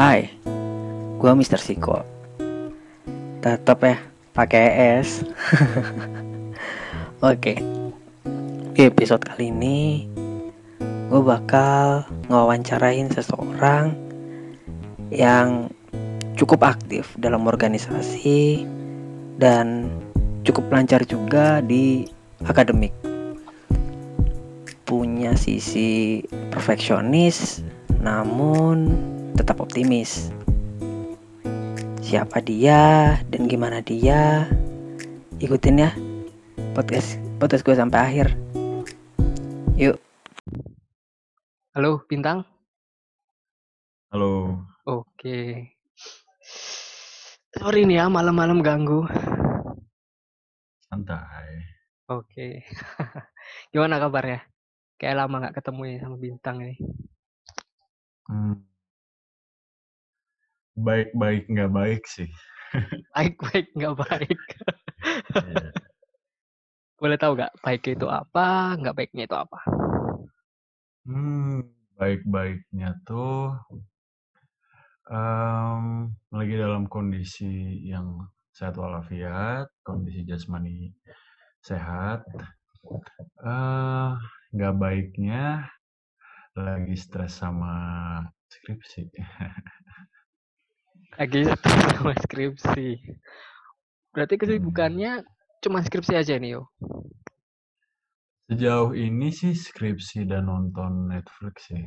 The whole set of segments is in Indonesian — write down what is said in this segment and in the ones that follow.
Hai, gua Mr. Siko. Tetap ya, pakai S. Oke, di episode kali ini gue bakal ngewawancarain seseorang yang cukup aktif dalam organisasi dan cukup lancar juga di akademik. Punya sisi perfeksionis, namun tetap optimis. Siapa dia dan gimana dia? Ikutin ya podcast podcast gue sampai akhir. Yuk. Halo bintang. Halo. Oke. Sorry nih ya malam-malam ganggu. Santai. Oke. Gimana kabarnya? Kayak lama nggak ketemu ya sama bintang ini. Hmm. Baik-baik nggak baik sih. Baik-baik nggak baik. Iya. Boleh tahu nggak baiknya itu apa, nggak baiknya itu apa? Hmm, baik-baiknya tuh em, lagi dalam kondisi yang sehat walafiat, kondisi jasmani sehat. Eh, nggak baiknya lagi stres sama skripsi. Lagi stres sama skripsi. Berarti kesibukannya cuma skripsi aja nih yo. Sejauh ini sih skripsi dan nonton Netflix sih.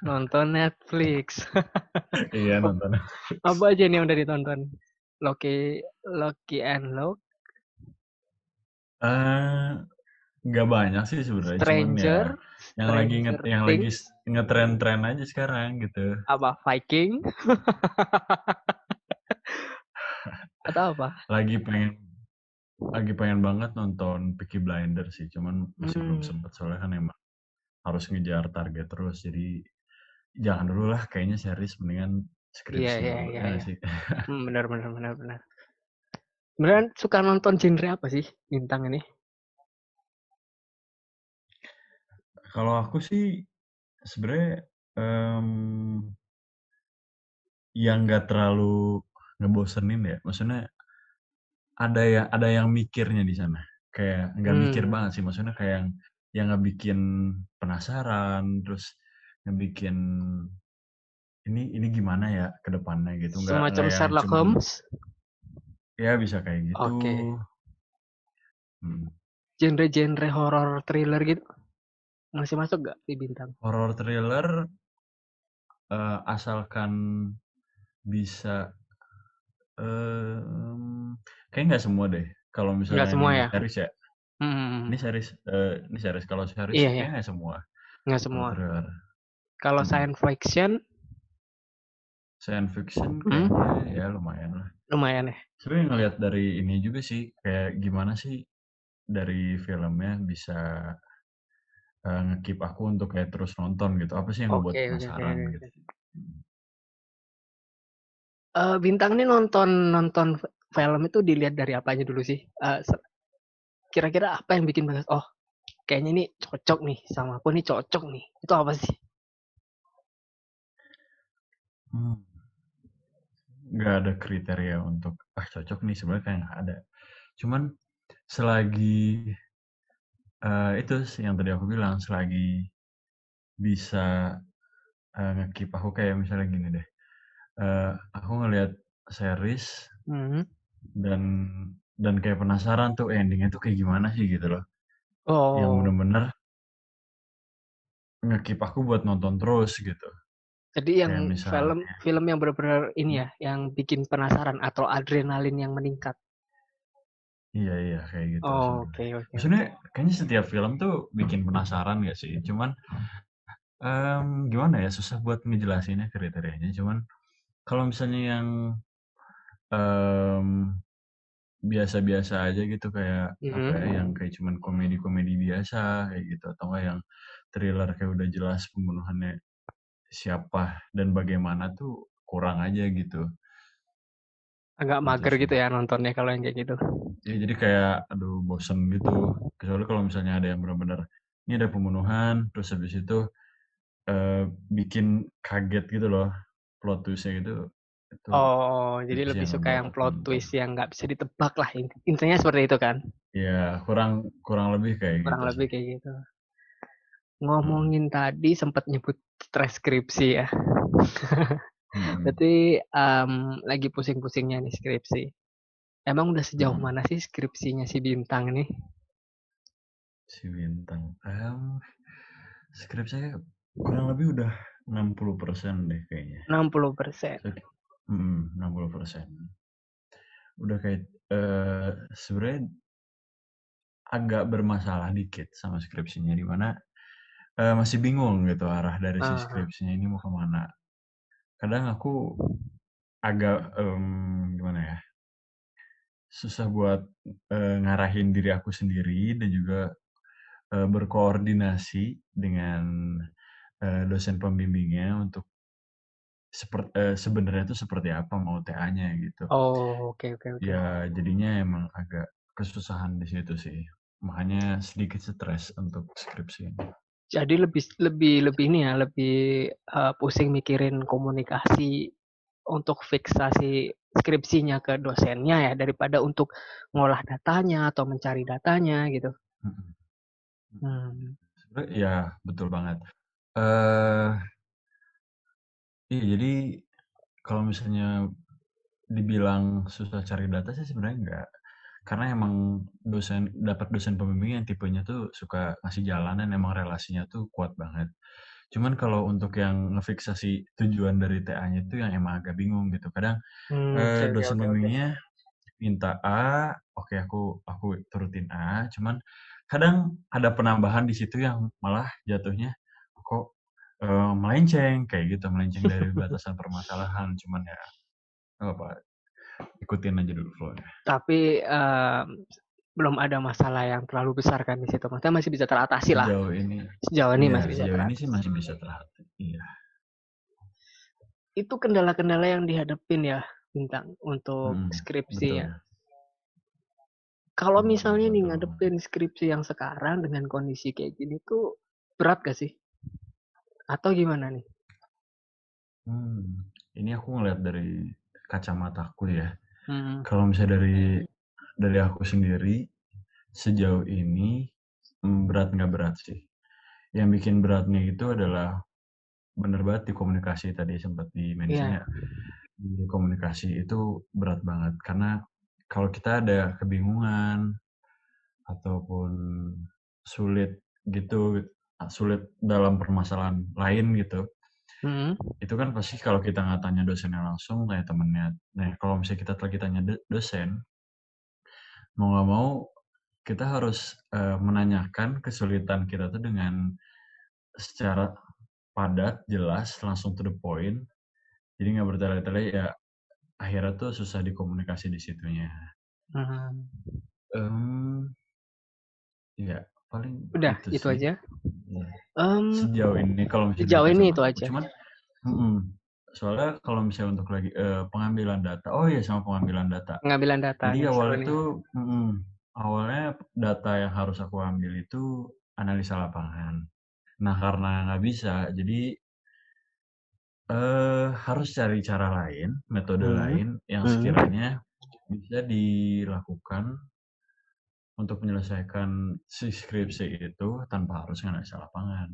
Nonton Netflix. Iya nonton. apa aja nih yang udah ditonton? Loki, Loki and Loki, Eh, nggak banyak sih sebenarnya, cuman ya Stranger, yang lagi nge Stranger yang lagi ngetren-tren aja sekarang gitu. apa Viking atau apa? Lagi pengen lagi pengen banget nonton Peaky Blinders sih, cuman masih belum Hmm. sempet soalnya kan emang harus ngejar target terus. Jadi jangan dulu lah, kayaknya series mendingan skripsi iya dulu iya ya iya. sih. Hmm, benar benar benar benar. Beneran suka nonton genre apa sih bintang ini? Kalau aku sih sebenarnya em, yang nggak terlalu ngebosenin ya, maksudnya ada yang ada yang mikirnya di sana. Kayak nggak mikir Hmm. banget sih, maksudnya kayak yang yang ngebikin penasaran, terus ngebikin ini ini gimana ya ke depannya gitu. Nggak Semacam nggak yang Sherlock cuman Holmes. ya bisa kayak gitu. Oke. Hmm. Genre-genre horror thriller gitu masih masuk gak di bintang? Horror thriller eh, asalkan bisa em kayak nggak semua deh. Kalau misalnya semua ini ya? series ya. Hmm. Ini series eh, ini series kalau series Iya ya, kayaknya nggak semua nggak semua. thriller. Kalau Hmm. science fiction Science fiction hmm, kayaknya ya lumayan lah. lumayan ya. Sebenarnya ngelihat dari ini juga sih, kayak gimana sih dari filmnya bisa eh, nge-keep aku untuk kayak terus nonton gitu. Apa sih yang ngebuat oke oke penasaran oke. gitu. Eh, bintang ini nonton nonton film itu dilihat dari apanya dulu sih? Eh, se- kira-kira apa yang bikin banget? Oh, kayaknya ini cocok nih sama aku nih cocok nih. Itu apa sih? Hmm. Nggak ada kriteria untuk ah cocok nih sebenarnya kayak nggak ada. Cuman selagi eh, itu sih yang tadi aku bilang, selagi bisa eh, nge-keep aku kayak misalnya gini deh. eh, aku ngelihat series Hmm. dan dan kayak penasaran tuh endingnya tuh kayak gimana sih gitu loh. Yang Oh, bener-bener nge-keep aku buat nonton terus gitu. jadi yang misalnya film film yang benar-benar ini ya, yang bikin penasaran atau adrenalin yang meningkat. Iya iya kayak gitu Oh, oke oke Maksudnya oke. kayaknya setiap film tuh bikin penasaran gak sih? Cuman em, gimana ya susah buat ngejelasinnya kriterianya. Cuman kalau misalnya yang em, biasa-biasa aja gitu kayak apa ya yang Mhm. kayak cuman komedi-komedi biasa kayak gitu atau enggak yang thriller kayak udah jelas pembunuhannya siapa dan bagaimana tuh kurang aja gitu. Agak Gitu mager gitu ya nontonnya kalau yang kayak gitu. Ya jadi kayak aduh bosen gitu. Kecuali kalau misalnya ada yang benar-benar ini ada pembunuhan terus habis itu eh, bikin kaget gitu loh plot twist-nya gitu itu Oh, jadi lebih yang suka yang plot twist yang nggak bisa ditebak lah. int- Intinya seperti itu kan? Ya, kurang kurang lebih kayak Kurang gitu lebih sih. kayak gitu. Ngomongin tadi sempat nyebut transkripsi ya. mm, Berarti em, lagi pusing-pusingnya nih skripsi. Emang udah sejauh mm. mana sih skripsinya si Bintang nih? Si Bintang. Em, skrip saya kurang lebih udah 60% deh kayaknya. 60%. Saya- mm, 60%. Udah kayak eh sebenarnya agak bermasalah dikit sama skripsinya di mana eh, masih bingung gitu arah dari si Ah, skripsinya ini mau ke mana. Kadang aku agak em, gimana ya susah buat eh, ngarahin diri aku sendiri dan juga eh, berkoordinasi dengan eh, dosen pembimbingnya untuk seperti sebenarnya itu seperti apa mau TA-nya gitu. Oh, oke oke oke. Ya jadinya emang agak kesusahan di situ sih. Makanya sedikit stres untuk skripsi. Jadi lebih lebih lebih ini ya, lebih eh, pusing mikirin komunikasi untuk fiksasi skripsinya ke dosennya ya daripada untuk ngolah datanya atau mencari datanya gitu. Hmm. Ya betul banget. Eh iya jadi kalau misalnya dibilang susah cari data sih sebenarnya enggak. Karena emang dosen dapat dosen pembimbing yang tipenya tuh suka ngasih jalan dan emang relasinya tuh kuat banget. Cuman kalau untuk yang ngefiksasi tujuan dari TA-nya itu yang emang agak bingung gitu. Kadang Hmm, eh, dosen pembimbingnya minta A, oke aku aku turutin A, cuman kadang ada penambahan di situ yang malah jatuhnya kok eh, melenceng kayak gitu, melenceng dari batasan permasalahan. Cuman ya apa, ikutin aja dulu flow-nya. Tapi em, belum ada masalah yang terlalu besar kan di situ. Maksudnya masih bisa teratasi lah. Sejauh ini, Sejauh ini iya masih bisa sejauh ini sih teratasi. masih bisa terhati. Iya. Itu kendala-kendala yang dihadapin ya Bintang untuk Mm, skripsi betul. ya. Kalau misalnya nih betul ngadepin skripsi yang sekarang dengan kondisi kayak gini tuh berat gak sih? Atau gimana nih? Hmm, ini aku ngeliat dari kacamataku ya. Hmm. Kalau misalnya dari dari aku sendiri sejauh ini mm, berat nggak berat sih. Yang bikin beratnya itu adalah bener banget di komunikasi tadi sempat di mention Iya. ya. Di komunikasi itu berat banget karena kalau kita ada kebingungan ataupun sulit gitu sulit dalam permasalahan lain gitu Hmm. itu kan pasti kalau kita nggak tanya dosennya langsung kayak temennya nah kalau misalnya kita lagi tanya do- dosen mau nggak mau kita harus eh, menanyakan kesulitan kita tuh dengan secara padat jelas langsung to the point jadi nggak bertele-tele ya akhirnya tuh susah dikomunikasi di situnya Hmm. Em, ya paling Udah itu itu sih aja. Ya. Em, sejauh ini kalau misalnya sejauh ini itu aja. cuman mm-mm. soalnya kalau misalnya untuk lagi eh, pengambilan data oh iya sama pengambilan data Pengambilan data jadi awalnya nih. tuh mm-mm, awalnya data yang harus aku ambil itu analisa lapangan nah karena nggak bisa jadi eh harus cari cara lain metode Hmm. lain yang Hmm. sekiranya bisa dilakukan untuk menyelesaikan si skripsi itu tanpa harus analisa lapangan.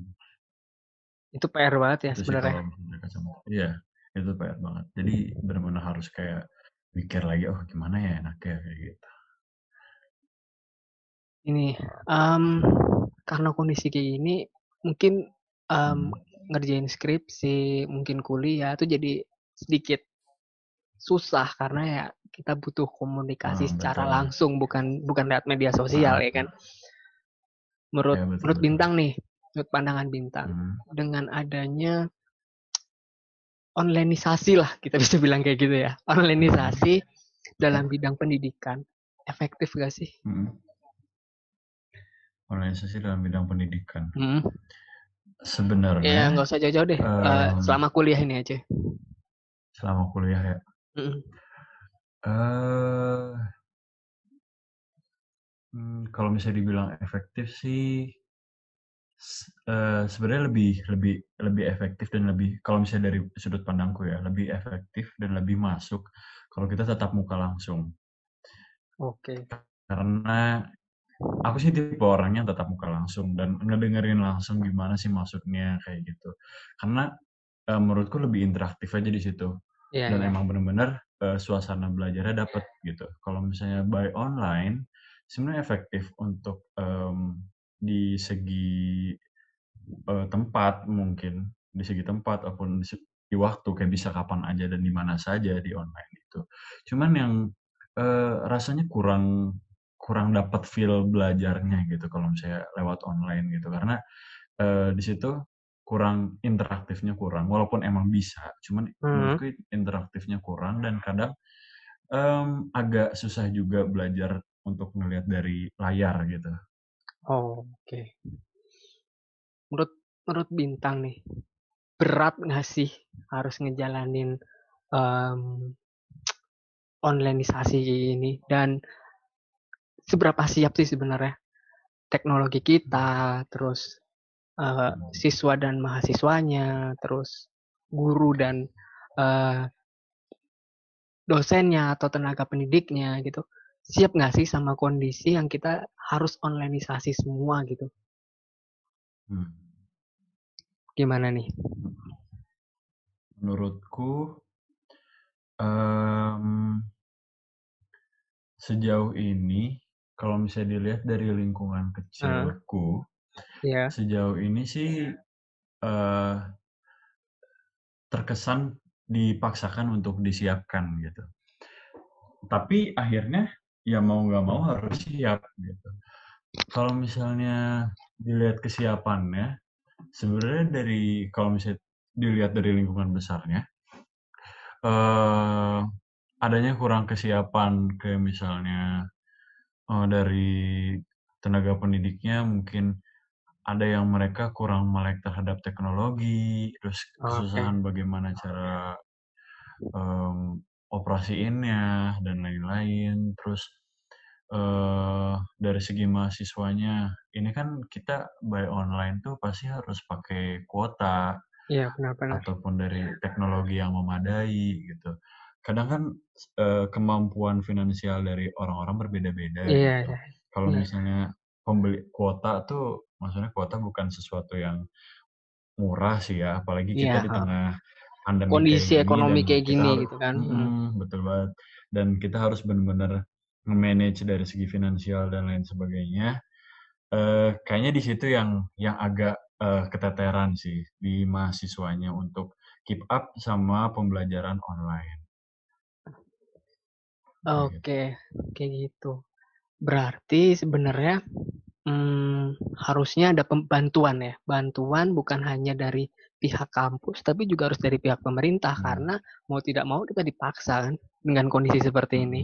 Itu PR banget ya itu sebenarnya. iya itu PR banget. Jadi benar-benar harus kayak mikir lagi oh gimana ya enaknya? Kayak gitu. Ini em, karena kondisi kayak gini mungkin em, Hmm. ngerjain skripsi, mungkin kuliah itu jadi sedikit susah karena ya kita butuh komunikasi Ah, secara betul. langsung bukan bukan lewat media sosial Ah, ya kan. Menurut ya betul menurut betul bintang nih, menurut pandangan bintang Hmm. dengan adanya onlineisasi lah kita bisa bilang kayak gitu ya. Onlineisasi dalam bidang pendidikan efektif gak sih? Hmm. organisasi dalam bidang pendidikan Hmm. Ya sebenarnya nggak usah jauh-jauh deh. Eh, em, selama kuliah ini aja. selama kuliah ya Eh hmm, kalau misalnya dibilang efektif sih uh, sebenarnya lebih lebih lebih efektif dan lebih kalau misalnya dari sudut pandangku ya lebih efektif dan lebih masuk kalau kita tetap muka langsung. Oke. Okay. Karena aku sih tipe orang yang tetap muka langsung dan ngedengerin langsung gimana sih maksudnya kayak gitu. Karena uh, menurutku lebih interaktif aja di situ. Yeah, dan yeah. emang bener-bener uh, suasana belajarnya dapet gitu. Kalau misalnya by online, sebenarnya efektif untuk um, di segi uh, tempat mungkin di segi tempat ataupun di, di waktu kayak bisa kapan aja dan di mana saja di online itu. Cuman yang uh, rasanya kurang kurang dapat feel belajarnya gitu kalau misalnya lewat online gitu karena uh, di situ kurang interaktifnya kurang walaupun emang bisa cuman hmm. menurutku interaktifnya kurang dan kadang um, agak susah juga belajar untuk ngelihat dari layar gitu. Oh, oke. Okay. Menurut menurut bintang nih berat nggak sih harus ngejalanin um, onlineisasi ini dan seberapa siap sih sebenarnya teknologi kita terus uh, siswa dan mahasiswanya, terus guru dan uh, dosennya atau tenaga pendidiknya gitu. Siap nggak sih sama kondisi yang kita harus onlineisasi semua gitu? Hmm. Gimana nih? Menurutku um, sejauh ini kalau misalnya dilihat dari lingkungan kecilku, uh yeah. sejauh ini sih uh, terkesan dipaksakan untuk disiapkan gitu. Tapi akhirnya ya mau nggak mau harus siap gitu. Kalau misalnya dilihat kesiapannya, sebenarnya dari kalau misalnya dilihat dari lingkungan besarnya, uh, adanya kurang kesiapan kayak misalnya uh, dari tenaga pendidiknya mungkin ada yang mereka kurang melek terhadap teknologi, terus kesusahan okay. bagaimana cara um, operasiinnya dan lain-lain. Terus uh, dari segi mahasiswanya, ini kan kita by online tuh pasti harus pakai kuota, iya, benar-benar. ataupun dari teknologi yang memadai gitu. Kadang kan uh, kemampuan finansial dari orang-orang berbeda-beda. Iya, gitu. iya. Kalau misalnya pembeli kuota tuh maksudnya kuota bukan sesuatu yang murah sih ya, apalagi kita yeah, di tengah pandemi kondisi kayak ekonomi kayak gini harus, gitu kan. Hmm, betul banget. Dan kita harus benar-benar manage dari segi finansial dan lain sebagainya. Uh, kayaknya di situ yang yang agak uh, keteteran sih di mahasiswanya untuk keep up sama pembelajaran online. Oke, okay. kayak gitu. Berarti sebenarnya hmm, harusnya ada bantuan ya. Bantuan bukan hanya dari pihak kampus, tapi juga harus dari pihak pemerintah hmm. karena mau tidak mau kita dipaksa kan dengan kondisi seperti ini.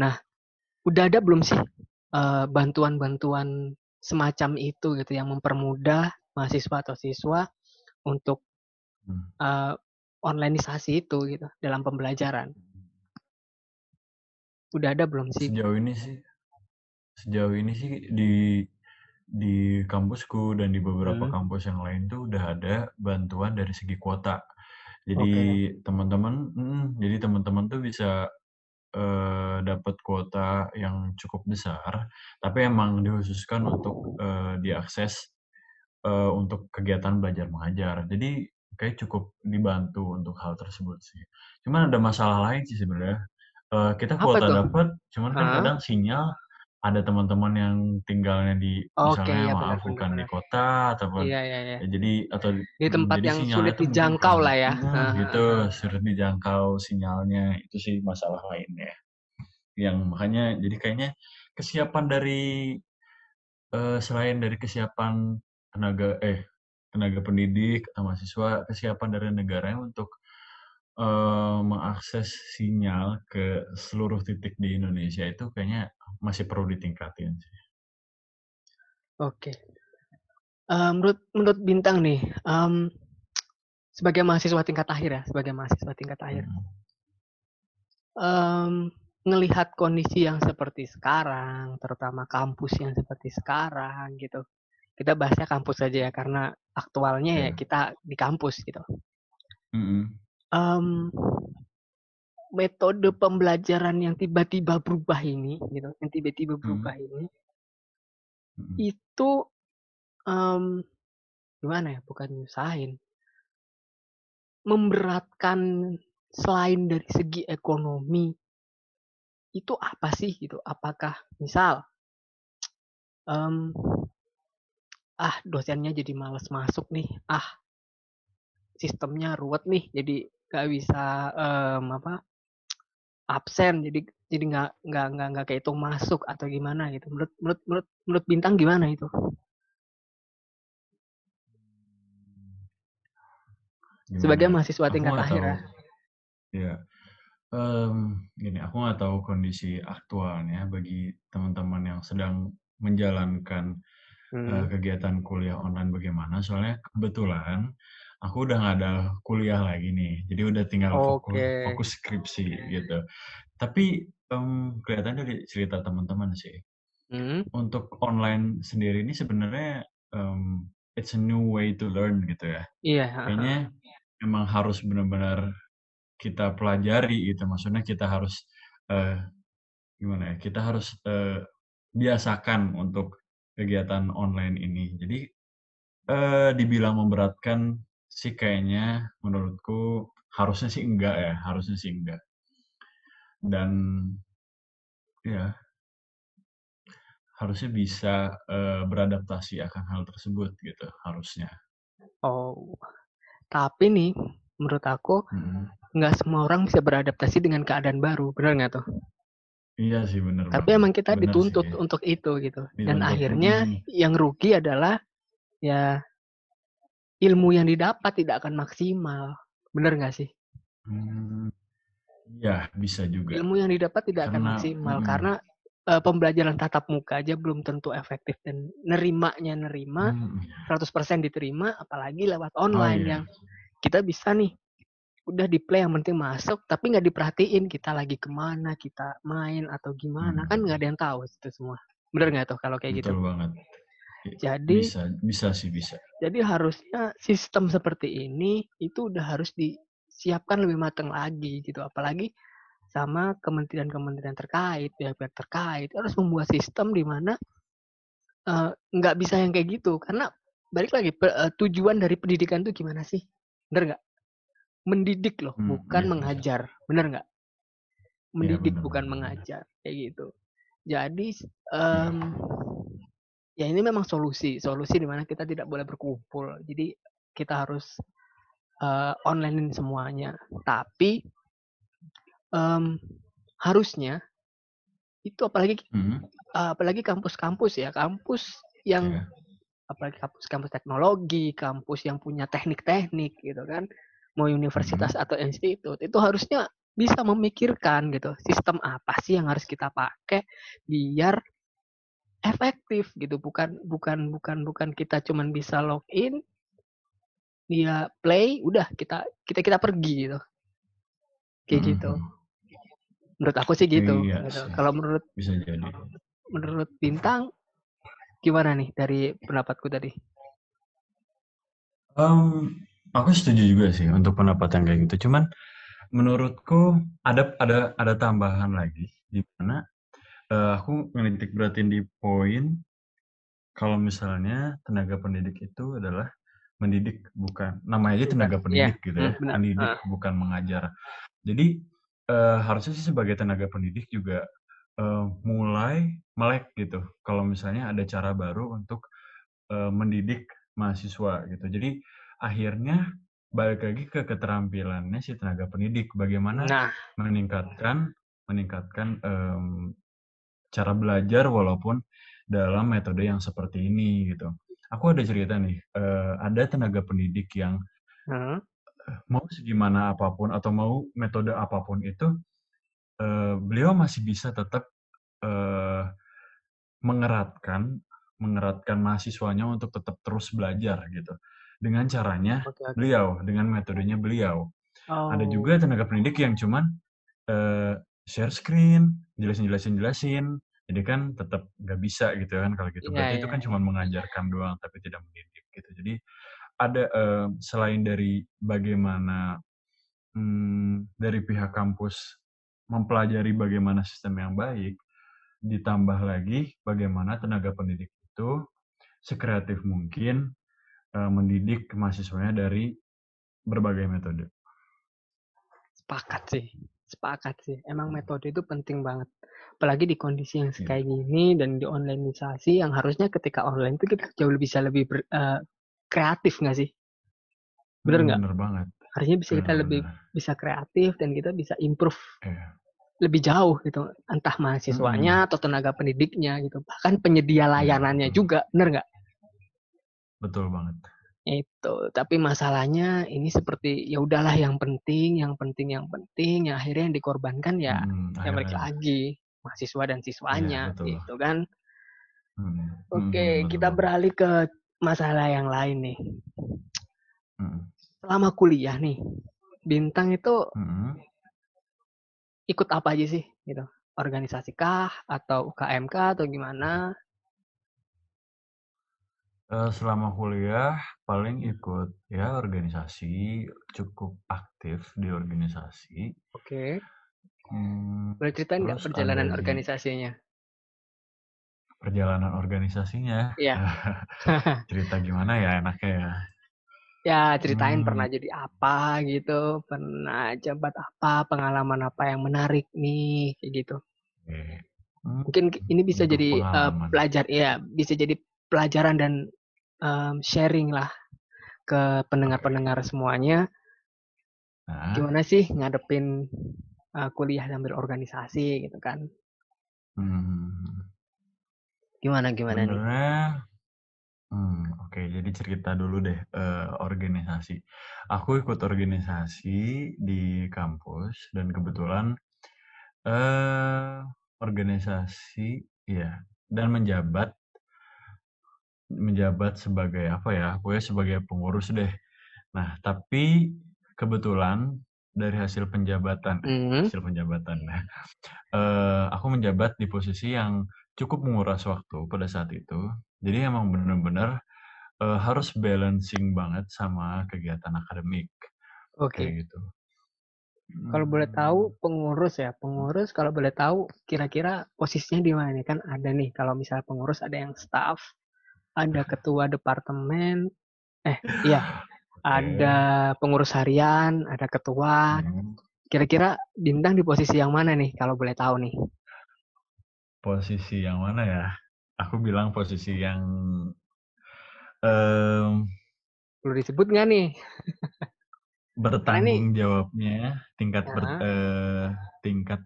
Nah, udah ada belum sih bantuan bantuan-bantuan semacam itu gitu yang mempermudah mahasiswa atau siswa untuk uh, onlineisasi itu gitu dalam pembelajaran? Udah ada belum sih? Sejauh ini sih sejauh ini sih di di kampusku dan di beberapa hmm. kampus yang lain tuh udah ada bantuan dari segi kuota. Jadi okay. teman-teman, hmm, jadi teman-teman tuh bisa uh, dapat kuota yang cukup besar, tapi emang dikhususkan untuk uh, diakses uh, untuk kegiatan belajar mengajar. Jadi kayak cukup dibantu untuk hal tersebut sih. Cuman ada masalah lain sih sebenarnya. Uh, kita kuota dapat, cuman kan kadang sinyal ada teman-teman yang tinggalnya di misalnya okay, ya, maaf benar, bukan di kota ataupun iya, iya, iya. Ya, jadi atau di tempat yang sulit dijangkau lah ya. hmm, gitu. sulit dijangkau sinyalnya itu sih masalah lainnya. Yang makanya jadi kayaknya kesiapan dari uh, selain dari kesiapan tenaga eh tenaga pendidik atau mahasiswa kesiapan dari negara untuk uh, mengakses sinyal ke seluruh titik di Indonesia itu kayaknya masih perlu ditingkatin sih. Oke. Uh, menurut menurut bintang nih, um, sebagai mahasiswa tingkat akhir ya, sebagai mahasiswa tingkat akhir, hmm. um, ngelihat kondisi yang seperti sekarang, terutama kampus yang seperti sekarang gitu, kita bahasnya kampus saja ya karena aktualnya yeah. ya kita di kampus gitu. Mm -hmm. Um, metode pembelajaran yang tiba-tiba berubah ini, gitu, yang tiba-tiba mm. berubah hmm. ini, hmm. itu um, gimana ya? Bukan nyusahin, memberatkan selain dari segi ekonomi itu apa sih gitu? Apakah misal um, ah dosennya jadi males masuk nih ah sistemnya ruwet nih jadi nggak bisa um, apa absen jadi jadi nggak nggak nggak nggak kehitung masuk atau gimana gitu menurut menurut menurut menurut bintang gimana itu gimana? sebagai mahasiswa tingkat akhir ya ya um, gini aku nggak tahu kondisi aktualnya bagi teman-teman yang sedang menjalankan hmm. uh, kegiatan kuliah online bagaimana. Soalnya kebetulan aku udah nggak ada kuliah lagi nih, jadi udah tinggal okay. fokus, fokus skripsi gitu. Tapi um, kelihatannya dari cerita teman-teman sih, hmm. untuk online sendiri ini sebenarnya um, it's a new way to learn gitu ya. Iya. Kayaknya emang harus benar-benar kita pelajari gitu. Maksudnya kita harus uh, gimana ya? Kita harus uh, biasakan untuk kegiatan online ini. Jadi eh, dibilang memberatkan sih kayaknya menurutku harusnya sih enggak ya, harusnya sih enggak. Dan ya harusnya bisa eh, beradaptasi akan hal tersebut gitu harusnya. Oh, tapi nih menurut aku hmm. nggak semua orang bisa beradaptasi dengan keadaan baru, benar nggak tuh? Iya sih benar. Tapi emang kita bener dituntut sih. untuk itu gitu. Dituntut. Dan akhirnya hmm. yang rugi adalah ya ilmu yang didapat tidak akan maksimal. Bener nggak sih? Hmm, ya bisa juga. Ilmu yang didapat tidak karena, akan maksimal hmm. karena uh, pembelajaran tatap muka aja belum tentu efektif dan nerimanya nerima hmm. 100% diterima apalagi lewat oh, online oh, iya. yang kita bisa nih udah di play yang penting masuk tapi nggak diperhatiin kita lagi ke mana kita main atau gimana kan hmm. kan nggak ada yang tahu itu semua bener nggak tuh kalau kayak gitu? Betul gitu banget jadi bisa bisa sih bisa jadi harusnya sistem seperti ini itu udah harus disiapkan lebih matang lagi gitu apalagi sama kementerian-kementerian terkait pihak-pihak terkait harus membuat sistem di mana uh, nggak bisa yang kayak gitu karena balik lagi uh, tujuan dari pendidikan itu gimana sih bener nggak mendidik loh, hmm, bukan iya, mengajar. Iya. Bener nggak? Iya, mendidik iya, bukan bener. mengajar, kayak gitu. Jadi um, ya ini memang solusi, solusi di mana kita tidak boleh berkumpul. Jadi kita harus uh, online semuanya. Tapi um, harusnya itu apalagi hmm. uh, apalagi kampus-kampus ya, kampus yang yeah. apalagi kampus-kampus teknologi, kampus yang punya teknik-teknik gitu kan mau universitas hmm. atau institut itu harusnya bisa memikirkan gitu sistem apa sih yang harus kita pakai biar efektif gitu bukan bukan bukan bukan kita cuman bisa login dia play udah kita kita kita pergi gitu kayak hmm. gitu menurut aku sih gitu, iya, gitu. kalau menurut bisa jadi menurut bintang gimana nih dari pendapatku tadi um, Aku setuju juga sih untuk pendapat yang kayak gitu. Cuman menurutku ada ada ada tambahan lagi di mana uh, aku menitik beratin di poin kalau misalnya tenaga pendidik itu adalah mendidik bukan namanya aja tenaga iya, pendidik yeah. gitu ya, hmm, mendidik uh. bukan mengajar. Jadi uh, harusnya sih sebagai tenaga pendidik juga uh, mulai melek gitu. Kalau misalnya ada cara baru untuk uh, mendidik mahasiswa gitu. Jadi akhirnya balik lagi ke keterampilannya si tenaga pendidik bagaimana nah. meningkatkan meningkatkan um, cara belajar walaupun dalam metode yang seperti ini gitu. Aku ada cerita nih, uh, ada tenaga pendidik yang hmm. mau segimana apa pun atau mau metode apa pun itu, uh, beliau masih bisa tetap uh, mengeratkan mengeratkan mahasiswanya untuk tetap terus belajar gitu dengan caranya okay, okay. beliau, dengan metodenya beliau. Oh. Ada juga tenaga pendidik yang cuman uh, share screen, jelasin jelasin jelasin, Jadi kan tetap nggak bisa gitu kan kalau gitu. Iya Berarti itu iya kan iya. cuma mengajarkan doang tapi tidak mendidik gitu. Jadi ada eee, selain dari bagaimana, mmm, dari pihak kampus mempelajari bagaimana sistem yang baik, ditambah lagi bagaimana tenaga pendidik itu sekreatif mungkin, eee, mendidik mahasiswanya dari berbagai metode. Sepakat sih, sepakat sih. Emang metode itu penting banget. Apalagi di kondisi yang Iya. kayak gini dan di onlineisasi yang harusnya ketika online itu kita jauh bisa lebih ber, eee, kreatif nggak sih? Bener nggak? bener banget. Harusnya bisa kita Bener lebih bener. bisa kreatif dan kita bisa improve Iya. lebih jauh gitu, entah mahasiswanya Mhm. atau tenaga pendidiknya gitu, bahkan penyedia Iya, layanannya betul. juga, bener nggak? Betul banget. Itu, tapi masalahnya ini seperti ya udahlah yang penting yang penting yang penting, yang akhirnya yang dikorbankan ya Mhm, ya balik akhirnya lagi mahasiswa dan Iya, siswanya betul. gitu kan. Mhm, mhm mhm, Oke, bener kita beralih ke masalah yang lain nih. Mhm. Selama kuliah nih, Bintang itu Mhm. ikut apa aja sih gitu? Organisasi kah atau UKM kah atau gimana? Eee, selama kuliah paling ikut ya organisasi, cukup aktif di organisasi. Oke. Mmm, Boleh ceritain nggak perjalanan ada organisasinya? Perjalanan organisasinya? Iya. Cerita gimana ya enaknya ya? Ya ceritain pernah Mmm. jadi apa gitu, pernah jabat apa, pengalaman apa yang menarik nih, kayak gitu. Mmm, Mungkin ini bisa jadi, pengalaman. pelajar iya, bisa jadi pelajaran dan, mmm, sharing-lah ke Oke. pendengar-pendengar semuanya. Heeh. Gimana sih ngadepin, eee, kuliah sambil organisasi gitu kan. Mhm. Gimana gimana nih? Sebenarnya mmm, oke jadi cerita dulu deh, eee, organisasi. Aku ikut organisasi di kampus dan kebetulan, eee, organisasi iya, dan menjabat menjabat sebagai apa ya, pokoknya sebagai pengurus deh. Nah, tapi kebetulan dari hasil penjabatan eh, Mhm. hasil penjabatan, eee, aku menjabat di posisi yang cukup menguras waktu pada saat itu. Jadi emang bener-bener, eee, harus balancing banget sama kegiatan akademik, Oke. kayak gitu. Kalau boleh tahu Mmm. pengurus ya, pengurus kalau boleh tahu kira-kira posisinya di mana nih? Kan ada nih kalau misalnya pengurus ada yang staf, ada ketua departemen eh, iya, ada pengurus harian, ada ketua. Mhm. Kira-kira Bintang di posisi yang mana nih kalau boleh tahu nih? Posisi yang mana ya? Aku bilang posisi yang mmm Perlu disebut nggak nih? Bertanggung jawabnya, tingkat ber eee, tingkat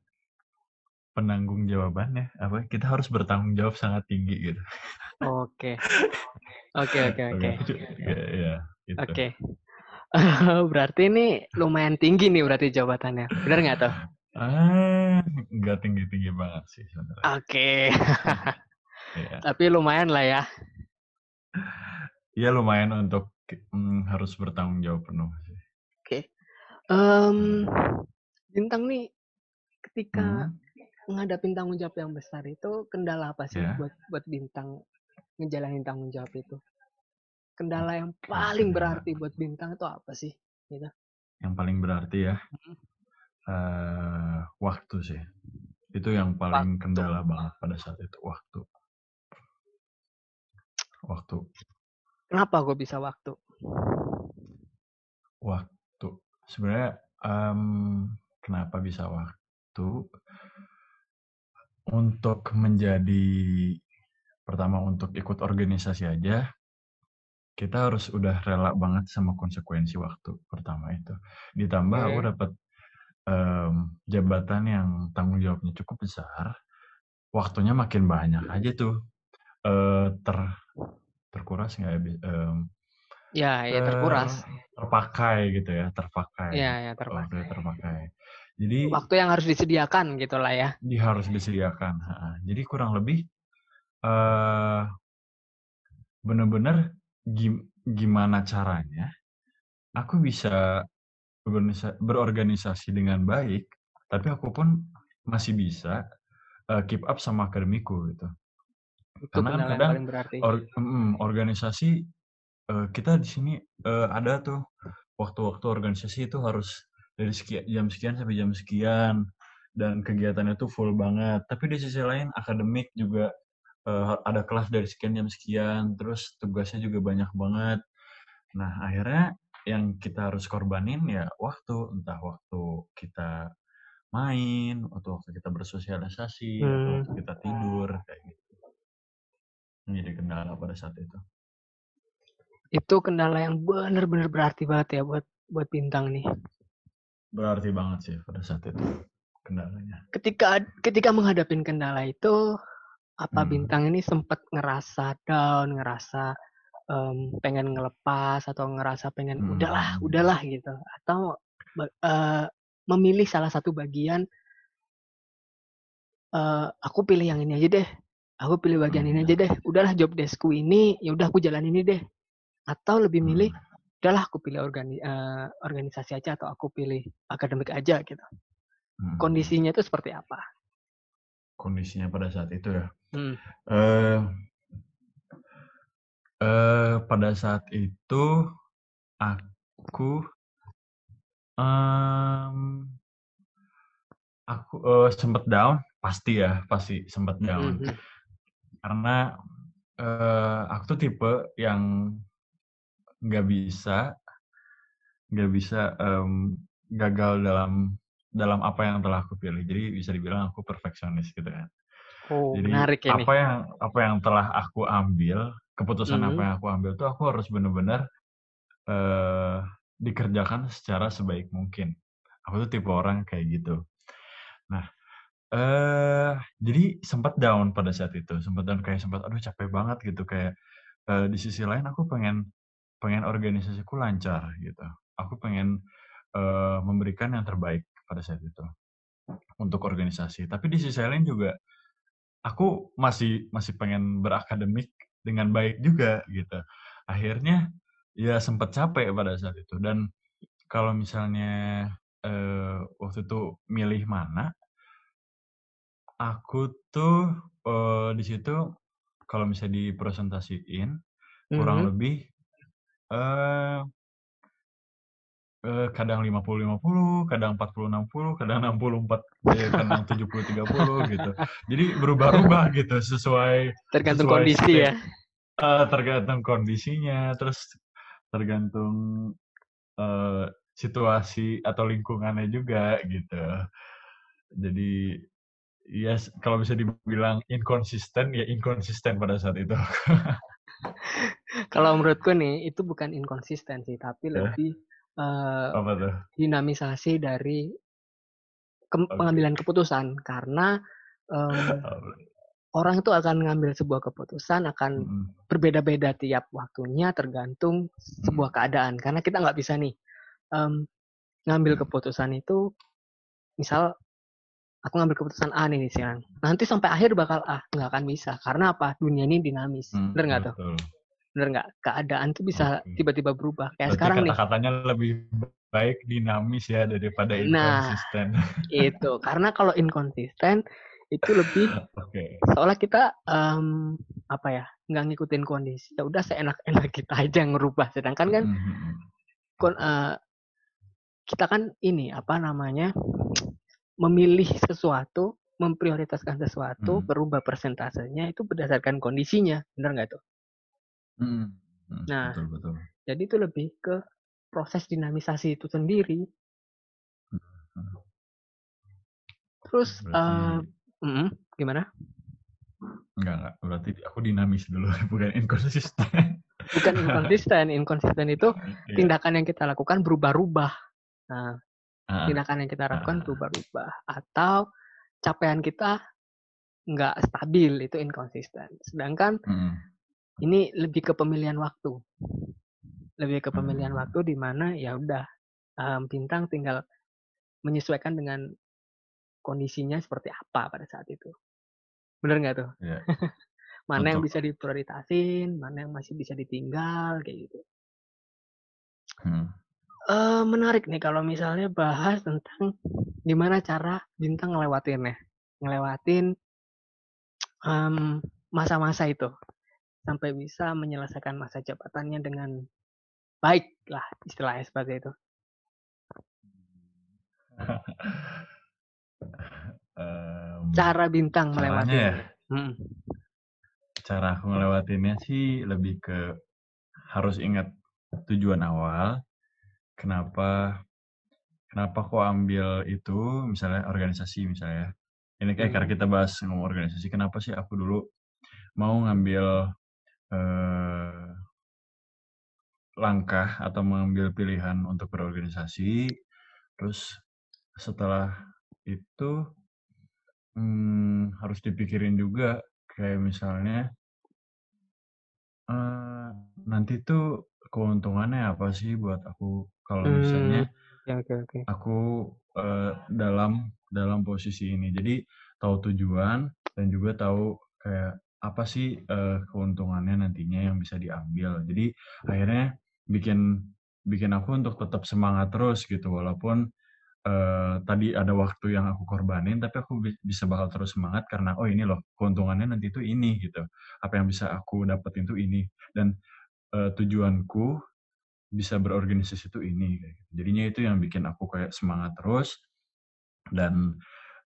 penanggung jawabannya, apa, kita harus bertanggung jawab sangat tinggi gitu. Oke. Oke oke Oke, iya gitu. Oke. Berarti ini lumayan tinggi nih berarti jabatannya, bener nggak tuh? Ah, nggak tinggi-tinggi banget sih sebenarnya. Oke. Iya. Tapi lumayan lah ya. Iya lumayan untuk mmm, harus bertanggung jawab penuh sih. Oke. Mmm, Iya. Bintang nih ketika Mhm. ngadapin tanggung jawab yang besar itu kendala apa sih Iya. buat buat Bintang ngejalanin tanggung jawab itu? Kendala yang paling berarti buat Bintang itu apa sih? Gitu. Yang paling berarti ya? Mhm. Eee, waktu sih. Itu yang paling Waktu. kendala banget pada saat itu, waktu. Waktu. Kenapa kok bisa waktu? Waktu. Sebenarnya, mmm, kenapa bisa waktu untuk menjadi pertama untuk ikut organisasi aja, kita harus udah rela banget sama konsekuensi waktu, pertama itu. Ditambah aku Oke. dapet, mmm, jabatan yang tanggung jawabnya cukup besar, waktunya makin banyak aja tuh, eee, ter terkuras nggak ya mmm, Iya iya ter terkuras. terpakai gitu ya, Iya terpakai, iya waktunya terpakai. terpakai. Jadi Waktu yang harus disediakan gitulah ya. di harus disediakan. Jadi kurang lebih, eee, bener-bener gim gimana caranya aku bisa berorganisasi dengan baik, tapi aku pun masih bisa, uh, keep up sama akademiku gitu. Itu Karena kan kadang or, mm, organisasi uh, kita di sini uh, ada tuh waktu-waktu organisasi itu harus dari sekian, jam sekian sampai jam sekian dan kegiatannya tuh full banget. Tapi di sisi lain akademik juga uh, ada kelas dari sekian jam sekian, terus tugasnya juga banyak banget. Nah akhirnya yang kita harus korbanin ya waktu, entah waktu kita main, atau waktu kita bersosialisasi, Hmm. atau waktu kita tidur kayak gitu. Ini jadi kendala pada saat itu. Itu kendala yang benar-benar berarti banget ya buat buat bintang nih. Berarti banget sih pada saat itu kendalanya. Ketika ketika menghadapi kendala itu apa Hmm. bintang ini sempat ngerasa down, ngerasa em, pengen ngelepas atau ngerasa pengen Hmm. udahlah, udahlah gitu atau eh, memilih salah satu bagian eh, aku pilih yang ini aja deh. Aku pilih bagian ini Hmm. aja deh. Udahlah job deskku ini, ya udah aku jalan ini deh. Atau lebih milih Hmm. udahlah aku pilih organi eh, organisasi aja atau aku pilih akademik aja gitu. Hmm. Kondisinya itu seperti apa? Kondisinya pada saat itu ya. Hmm. Eh, eh, pada saat itu aku em, aku eh, sempet down, pasti ya, pasti sempet down. Mhm. Karena eh, aku tuh tipe yang nggak bisa nggak bisa em, gagal dalam dalam apa yang telah aku pilih. Jadi bisa dibilang aku perfeksionis gitu kan. Oh, Jadi menarik ini. apa yang apa yang telah aku ambil, keputusan apa Mhm. yang aku ambil tuh aku harus benar-benar eh dikerjakan secara sebaik mungkin. Aku tuh tipe orang kayak gitu. Nah, eh jadi sempat down pada saat itu, sempat down kayak sempat aduh capek banget gitu kayak eh, di sisi lain aku pengen pengen organisasiku lancar gitu. Aku pengen eh, memberikan yang terbaik pada saat itu untuk organisasi. Tapi di sisi lain juga aku masih masih pengen berakademik dengan baik juga gitu. Akhirnya ya sempat capek pada saat itu dan kalau misalnya eh, waktu itu milih mana, aku tuh eh, di situ kalau misalnya dipresentasiin kurang Mhm. lebih eh eh, kadang 50-50, kadang 40-60, kadang 64, eh, kadang 70-30 gitu. Jadi berubah-ubah gitu sesuai Tergantung sesuai kondisi state ya. eh, tergantung kondisinya, terus tergantung eh, situasi atau lingkungannya juga gitu. Jadi ya s- kalau bisa dibilang inkonsisten ya inkonsisten pada saat itu. Kalau menurutku nih itu bukan inkonsisten sih, tapi Ya. lebih Apa tuh? dinamisasi dari ke- Oke. pengambilan keputusan. Karena em, orang itu akan ngambil sebuah keputusan akan Mm-mm. berbeda-beda tiap waktunya tergantung sebuah keadaan. Karena kita nggak bisa nih em, ngambil keputusan itu misal aku ngambil keputusan A nih sekarang nanti sampai akhir bakal A nggak akan bisa. Karena apa? Dunia ini dinamis. Hmm, bener nggak tuh? betul. Bener nggak keadaan tuh bisa tiba-tiba berubah kayak Berarti sekarang nih kata-katanya lebih baik dinamis ya daripada Nah. inkonsisten. itu karena kalau inkonsisten itu lebih Oke. seolah kita em, apa ya nggak ngikutin kondisi ya udah seenak-enak kita aja yang ngerubah sedangkan kan Mhm. kon- eh, kita kan ini apa namanya memilih sesuatu memprioritaskan sesuatu Hmm. berubah persentasenya itu berdasarkan kondisinya benar nggak tuh Mhm. Mhm. Nah. betul betul. jadi itu lebih ke proses dinamisasi itu sendiri Mhm. terus Berarti eh, mm, gimana enggak enggak. Berarti aku dinamis dulu bukan inkonsisten. bukan inkonsisten inkonsisten itu Iya. tindakan yang kita lakukan berubah-ubah nah Ah, tindakan yang kita lakukan Ah. berubah-ubah atau capaian kita nggak stabil itu inkonsisten sedangkan mhm. Ini lebih ke pemilihan waktu lebih ke pemilihan Hmm. waktu di mana ya udah em, bintang tinggal menyesuaikan dengan kondisinya seperti apa pada saat itu bener nggak tuh Iya. mana yang Untuk- bisa diprioritasin mana yang masih bisa ditinggal kayak gitu Hmm. Eh menarik nih kalau misalnya bahas tentang gimana cara bintang ngelewatinnya ngelewatin um, masa-masa itu sampai bisa menyelesaikan masa jabatannya dengan baik lah istilahnya seperti itu. um, Cara bintang melewati. ya, hmm. cara aku ngelewatinnya sih lebih ke harus ingat tujuan awal. Kenapa kenapa kok ambil itu misalnya organisasi misalnya. Ini kayak Hmm. karena kita bahas ngomong organisasi, kenapa sih aku dulu mau ngambil eh, langkah atau mengambil pilihan untuk berorganisasi. Terus setelah itu hmm, harus dipikirin juga kayak misalnya eh, nanti tuh keuntungannya apa sih buat aku kalau misalnya Hmm, Oke oke oke. aku eh, dalam dalam posisi ini. Jadi tahu tujuan dan juga tahu kayak apa sih eh, keuntungannya nantinya yang bisa diambil. Jadi akhirnya bikin bikin aku untuk tetap semangat terus gitu walaupun eh, tadi ada waktu yang aku korbanin tapi aku bi- bisa bakal terus semangat karena oh ini loh keuntungannya nanti itu ini gitu. Apa yang bisa aku dapetin tuh ini dan eh, tujuanku bisa berorganisasi itu ini gitu. Jadinya itu yang bikin aku kayak semangat terus dan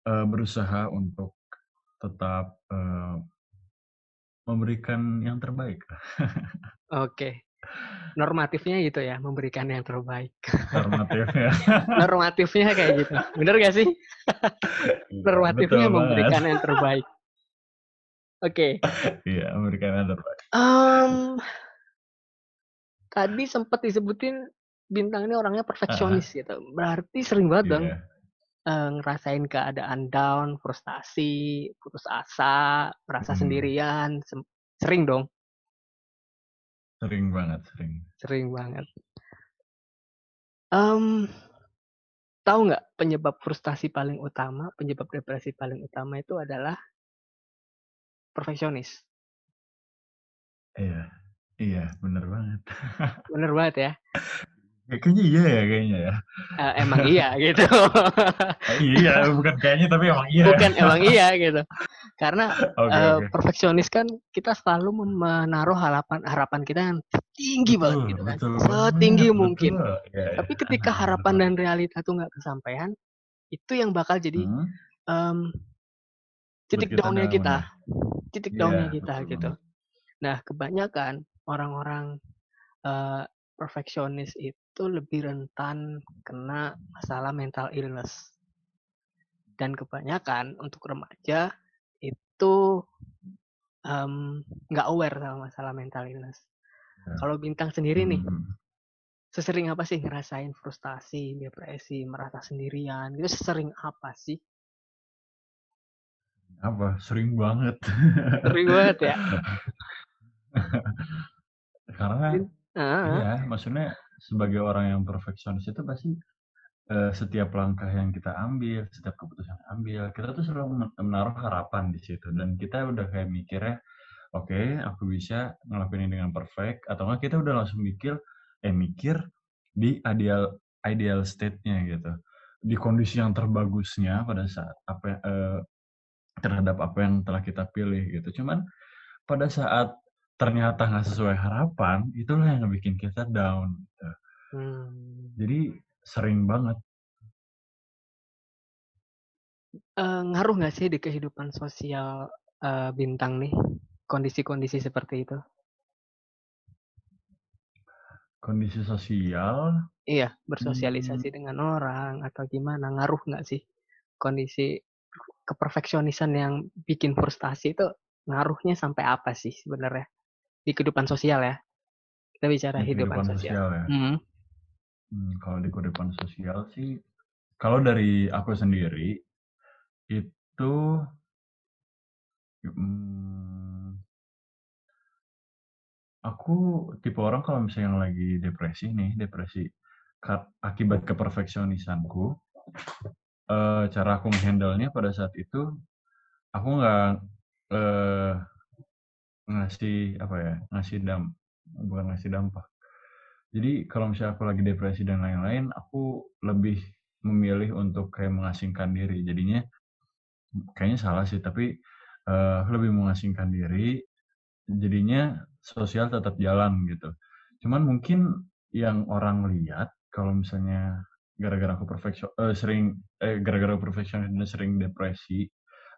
eh, berusaha untuk tetap eh, memberikan yang terbaik. Oke. Normatifnya gitu ya, memberikan yang terbaik. Normatifnya. Normatifnya kayak gitu. Bener gak sih? Iya, Normatifnya betul memberikan banget. yang terbaik. Oke. Iya, memberikan yang terbaik. Em, tadi sempat disebutin bintang ini orangnya perfeksionis gitu. Berarti sering banget dong Eh, ngerasain keadaan down, frustasi, putus asa, merasa Hmm. sendirian. Sering dong, Sering banget, sering. sering banget. Em, tahu nggak penyebab frustasi paling utama, penyebab depresi paling utama itu adalah perfeksionis. Iya. Iya, bener banget. Bener banget ya. Kayaknya iya ya, kayaknya ya. Eh, emang iya gitu. Eh, iya, bukan kayaknya tapi emang iya. Bukan emang iya gitu. Karena Oke, eh, oke. perfeksionis kan kita selalu menaruh harapan harapan kita yang tinggi banget Betul, gitu kan. betul Setinggi banget, mungkin. betul. Iya, iya. Tapi ketika harapan betul. dan realita tuh nggak kesampaian, itu yang bakal jadi Hmm, em, titik buat kita down-nya down kita, ya. titik Iya, down-nya kita betul gitu. banget. Nah, kebanyakan orang-orang eh, perfeksionis itu lebih rentan kena masalah mental illness. Dan kebanyakan untuk remaja itu nggak aware sama masalah mental illness. Ya. Kalau bintang sendiri nih, Hmm, sesering apa sih ngerasain frustasi, depresi, merasa sendirian? Itu sesering apa sih? apa? Sering banget. Sering banget ya. Karena Ah, Iya, maksudnya sebagai orang yang perfeksionis itu pasti eh, setiap langkah yang kita ambil, setiap keputusan yang ambil, kita tuh selalu men- menaruh harapan di situ dan kita udah kayak mikirnya, oke, aku bisa ngelakuin ini dengan perfect atau enggak kita udah langsung mikir, eh mikir di ideal ideal state-nya gitu, di kondisi yang terbagusnya pada saat apa eh, terhadap apa yang telah kita pilih gitu. Cuman pada saat ternyata nggak sesuai harapan, itulah yang bikin kita down. gitu. hmm. Jadi sering banget. Eh, ngaruh nggak sih di kehidupan sosial eh, bintang nih kondisi-kondisi seperti itu? Kondisi sosial, Iya, hmm, bersosialisasi dengan orang atau gimana? Ngaruh nggak sih kondisi keperfeksionisan yang bikin frustasi itu ngaruhnya sampai apa sih sebenarnya di kehidupan sosial ya? Kita bicara di kehidupan kehidupan sosial. sosial ya. Hmm. Hmm, kalau di kehidupan sosial sih, kalau dari aku sendiri itu hmm, aku tipe orang kalau misalnya yang lagi depresi nih, depresi akibat keperfeksionisanku, eh, cara aku menghandle-nya pada saat itu aku nggak eh, ngasih apa ya, ngasih dam, bukan ngasih dampak. Jadi kalau misalnya aku lagi depresi dan lain-lain, aku lebih memilih untuk kayak mengasingkan diri. Jadinya kayaknya salah sih, tapi uh, lebih mengasingkan diri, jadinya sosial tetap jalan gitu. Cuman mungkin yang orang lihat kalau misalnya gara-gara aku perfeksion uh, sering eh gara-gara perfeksionis sering depresi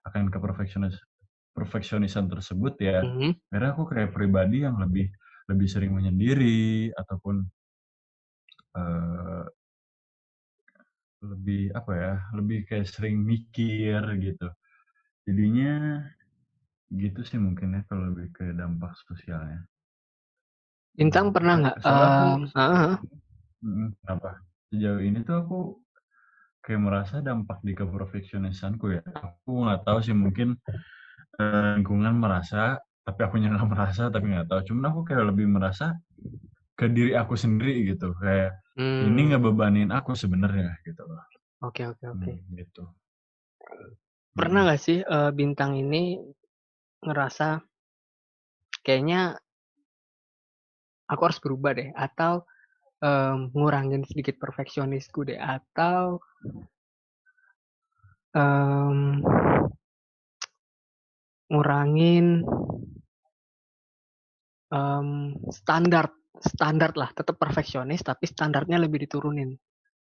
akan ke perfeksionis perfeksionisan tersebut ya, mm -hmm. karena aku kayak pribadi yang lebih lebih sering menyendiri ataupun uh, lebih apa ya, lebih kayak sering mikir gitu. Jadinya gitu sih mungkin ya kalau lebih ke dampak sosialnya. Bintang pernah nggak? Uh, uh. Kenapa? Sejauh ini tuh aku kayak merasa dampak di keprofesionalisanku ya. Aku nggak tahu sih mungkin lingkungan merasa, tapi aku nggak merasa, tapi nggak tahu. Cuman aku kayak lebih merasa ke diri aku sendiri gitu. Kayak hmm. ini ngebebanin aku sebenarnya gitu loh. Oke oke oke. Hmm, gitu. Pernah nggak sih uh, bintang ini ngerasa kayaknya aku harus berubah deh atau um, ngurangin sedikit perfeksionisku deh atau um, ngurangin um, standar standar lah tetap perfeksionis tapi standarnya lebih diturunin.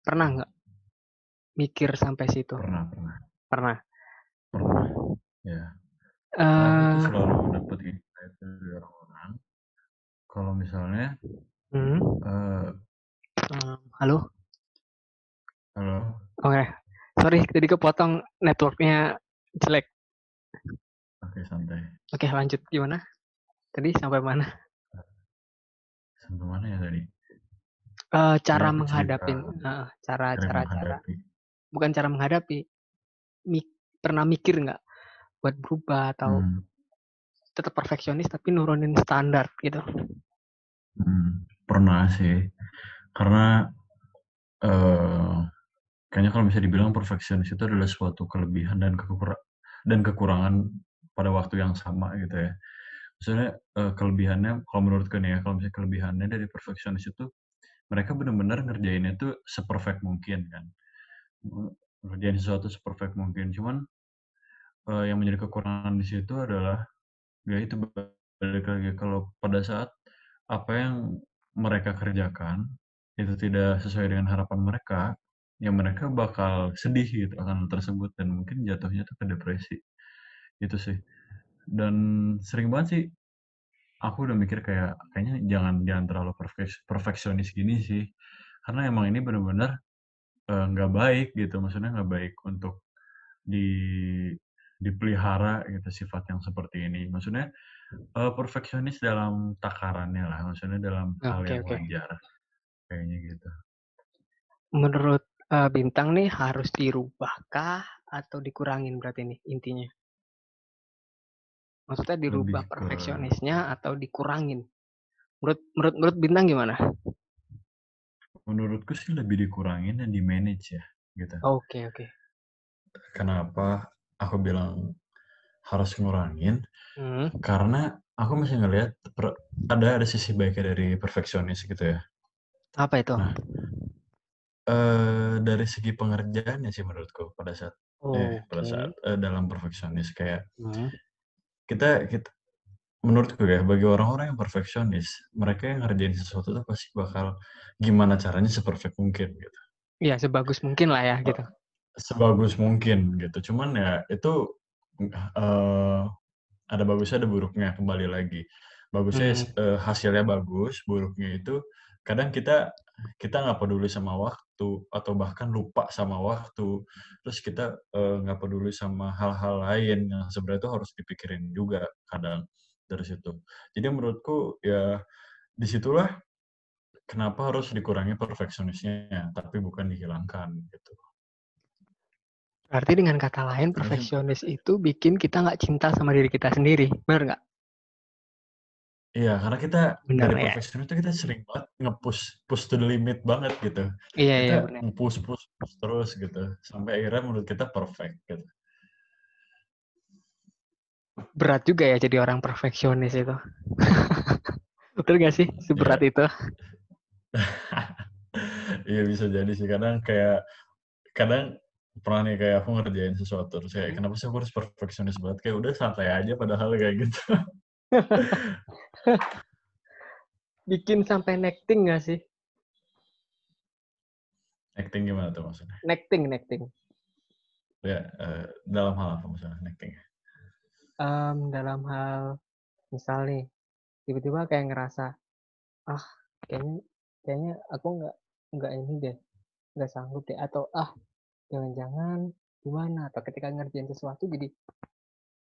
Pernah nggak? Mikir sampai situ. Pernah pernah. Pernah. Pernah ya. Uh, aku selalu dapat insight dari orang-orang. Kalau misalnya hmm? uh, um, halo? Halo? Oke. Okay. sorry tadi kepotong networknya jelek oke santai. Oke lanjut. Gimana? Tadi sampai mana? Sampai mana ya tadi? Uh, cara menghadapi. Uh, cara cara cara bukan cara menghadapi. Mik, pernah mikir nggak buat berubah atau hmm. tetap perfeksionis tapi nurunin standar gitu? Hmm, pernah sih. Karena uh, kayaknya kalau bisa dibilang perfeksionis itu adalah suatu kelebihan dan kekur dan kekurangan pada waktu yang sama gitu ya. Maksudnya uh, kelebihannya kalau menurutku nih ya, kalau misalnya kelebihannya dari perfeksionis itu mereka benar-benar ngerjainnya itu seperfect mungkin kan. Ngerjain sesuatu seperfect mungkin. Cuman uh, yang menjadi kekurangan di situ adalah ya itu balik lagi kalau pada saat apa yang mereka kerjakan itu tidak sesuai dengan harapan mereka, ya mereka bakal sedih gitu akan tersebut dan mungkin jatuhnya tuh ke depresi. Itu sih. Dan sering banget sih aku udah mikir kayak kayaknya jangan jangan terlalu perfeksionis gini sih. Karena emang ini benar-benar eh, nggak uh, baik gitu, maksudnya nggak baik untuk di dipelihara gitu sifat yang seperti ini. Maksudnya uh, perfeksionis dalam takarannya lah, maksudnya dalam hal yang okay. wajar, kayaknya gitu. Menurut uh, Bintang nih harus dirubahkah atau dikurangin berarti nih intinya? Maksudnya dirubah Lebih perfeksionisnya atau dikurangin? Menurut menurut menurut Bintang gimana? Menurutku sih lebih dikurangin dan di manage ya, gitu. Oke okay, oke. Okay. Kenapa aku bilang harus ngurangin? Hmm. Karena aku masih ngelihat ada ada sisi baiknya dari perfeksionis gitu ya. Apa itu? Nah, uh, dari segi pengerjaannya sih menurutku pada saat oh, eh, pada saat uh, dalam perfeksionis kayak hmm. Kita kita menurutku ya bagi orang-orang yang perfeksionis mereka yang ngerjain sesuatu tuh pasti bakal gimana caranya seperfect mungkin gitu. Iya sebagus mungkin lah ya gitu. Sebagus mungkin gitu. Cuman ya itu uh, ada bagusnya ada buruknya kembali lagi bagusnya hmm. uh, hasilnya bagus buruknya itu kadang kita kita nggak peduli sama waktu atau bahkan lupa sama waktu terus kita eh, nggak uh, peduli sama hal-hal lain yang sebenarnya itu harus dipikirin juga kadang dari situ jadi menurutku ya di situlah kenapa harus dikurangi perfeksionisnya tapi bukan dihilangkan gitu Berarti dengan kata lain, perfeksionis itu bikin kita nggak cinta sama diri kita sendiri. Benar nggak? Iya, karena kita bener, dari ya? perfeksionis itu kita sering banget nge-push push to the limit banget gitu. Iya, kita iya, nge-push, push, push terus gitu. Sampai akhirnya menurut kita perfect gitu. Berat juga ya jadi orang perfeksionis itu. Betul gak sih? Seberat ya. itu? iya bisa jadi sih. Kadang kayak, kadang pernah nih kayak aku ngerjain sesuatu terus kayak kenapa sih aku harus perfeksionis banget kayak udah santai aja padahal kayak gitu Bikin sampai necting nggak sih? acting gimana tuh maksudnya Necting, necting. ya eh, dalam hal apa maksudnya acting Em, dalam hal misal nih, tiba-tiba kayak ngerasa, ah kayaknya kayaknya aku nggak nggak ini deh, nggak sanggup deh, atau ah jangan-jangan gimana? Atau ketika ngerjain sesuatu jadi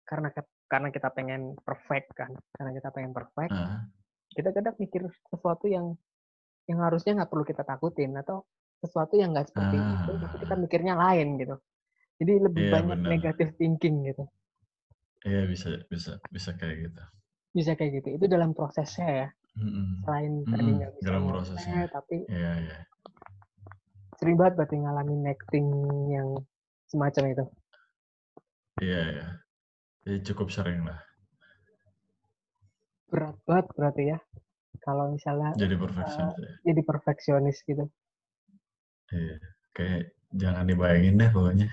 karena karena kita pengen perfect kan, karena kita pengen perfect, Ah, kita kadang mikir sesuatu yang yang harusnya nggak perlu kita takutin atau sesuatu yang nggak seperti itu, tapi kita Ah. mikirnya lain gitu. Jadi lebih Iya, banyak negative thinking gitu. iya bisa bisa bisa kayak gitu Bisa kayak gitu. Itu dalam prosesnya ya. Selain Mm-mm, tadi nggak bisa dalam prosesnya. tapi iya iya sering banget berarti ngalamin acting yang semacam itu. iya iya Jadi cukup sering lah Berat banget berarti ya. Kalau misalnya jadi perfeksionis ya. jadi perfeksionis gitu. Iya. Kayak jangan dibayangin deh pokoknya.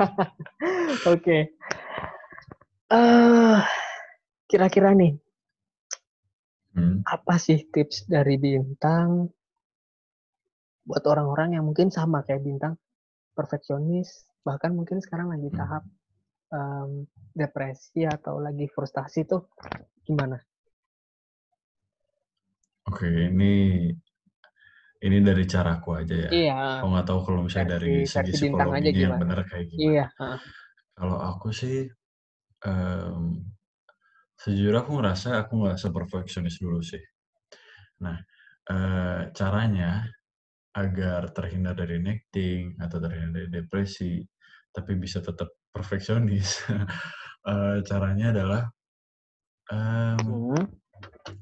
Oke. Eh, kira-kira nih, Hmm. apa sih tips dari Bintang buat orang-orang yang mungkin sama kayak Bintang, perfeksionis, bahkan mungkin sekarang lagi Hmm. Em, depresi atau lagi frustasi tuh gimana? Oke, ini ini dari caraku aja ya. Iya, Aku nggak tahu kalau misalnya dari segi Bintang aja psikologinya yang benar kayak gimana. Iya. Kalau aku sih, em, sejujurnya aku ngerasa aku nggak seperfeksionis dulu sih. Nah, eh, caranya agar terhindar dari necting atau terhindar dari depresi, tapi bisa tetap perfeksionis, eh, caranya adalah em, Hmm,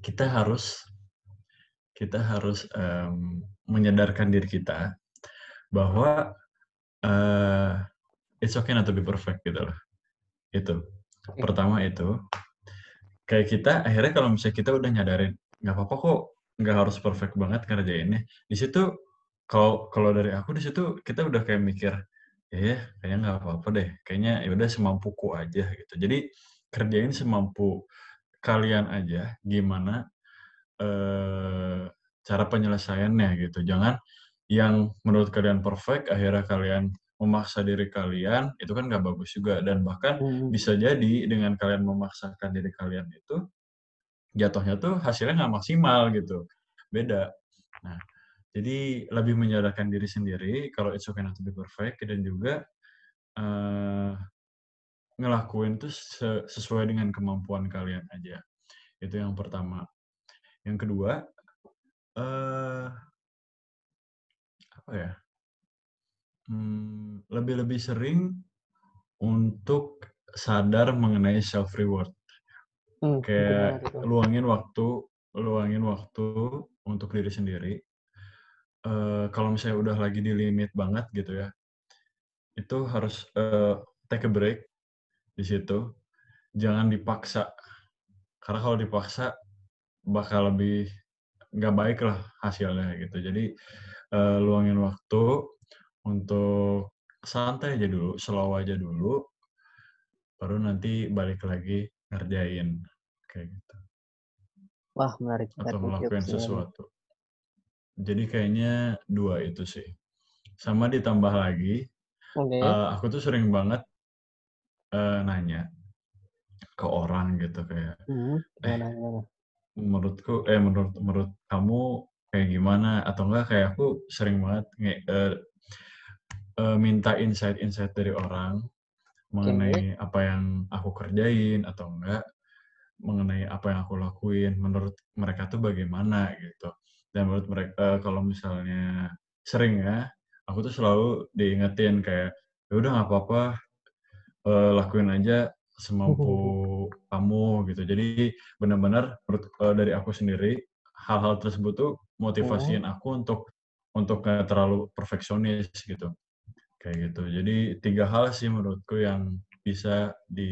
kita harus kita harus em, menyadarkan diri kita bahwa eh, it's okay not to be perfect gitu loh. Itu. Pertama itu kayak kita akhirnya kalau misalnya kita udah nyadarin nggak apa-apa kok nggak harus perfect banget ngerjainnya. Di situ kalau kalau dari aku di situ kita udah kayak mikir ya ya, kayaknya nggak apa-apa deh. Kayaknya ya udah semampuku aja gitu. Jadi kerjain semampu kalian aja gimana eh, cara penyelesaiannya gitu. Jangan yang menurut kalian perfect, akhirnya kalian memaksa diri kalian, itu kan nggak bagus juga. Dan bahkan hmm, bisa jadi dengan kalian memaksakan diri kalian itu, jatuhnya tuh hasilnya nggak maksimal gitu. Beda. Nah, jadi lebih menyadarkan diri sendiri kalau it's okay not to be perfect, dan juga eh, ngelakuin tuh se- sesuai dengan kemampuan kalian aja. Itu yang pertama. Yang kedua, eh apa ya? Hmm, lebih-lebih sering untuk sadar mengenai self reward. hmm, Kayak luangin waktu, luangin waktu untuk diri sendiri. Eh, kalau misalnya udah lagi di limit banget gitu ya, itu harus eh, take a break di situ. Jangan dipaksa, karena kalau dipaksa bakal lebih nggak baik lah hasilnya gitu. Jadi eh, luangin waktu untuk santai aja dulu, slow aja dulu, baru nanti balik lagi ngerjain kayak gitu Wah, menarik atau nih. sesuatu. Jadi kayaknya dua itu sih. Sama ditambah lagi, Oke. eh, aku tuh sering banget eh, nanya ke orang gitu kayak, Hmm, eh menurutku, eh menurut menurut kamu kayak gimana? Atau enggak kayak aku sering banget nge- eh, eh, minta insight-insight dari orang mengenai apa yang aku kerjain atau enggak mengenai apa yang aku lakuin menurut mereka tuh bagaimana gitu dan menurut mereka kalau misalnya sering ya aku tuh selalu diingetin kayak ya udah nggak apa-apa eh, lakuin aja semampu kamu gitu. Jadi benar-benar menurut eh, dari aku sendiri hal-hal tersebut tuh Hmm, motivasiin aku untuk untuk nggak terlalu perfeksionis gitu. Kayak gitu. Jadi tiga hal sih menurutku yang bisa di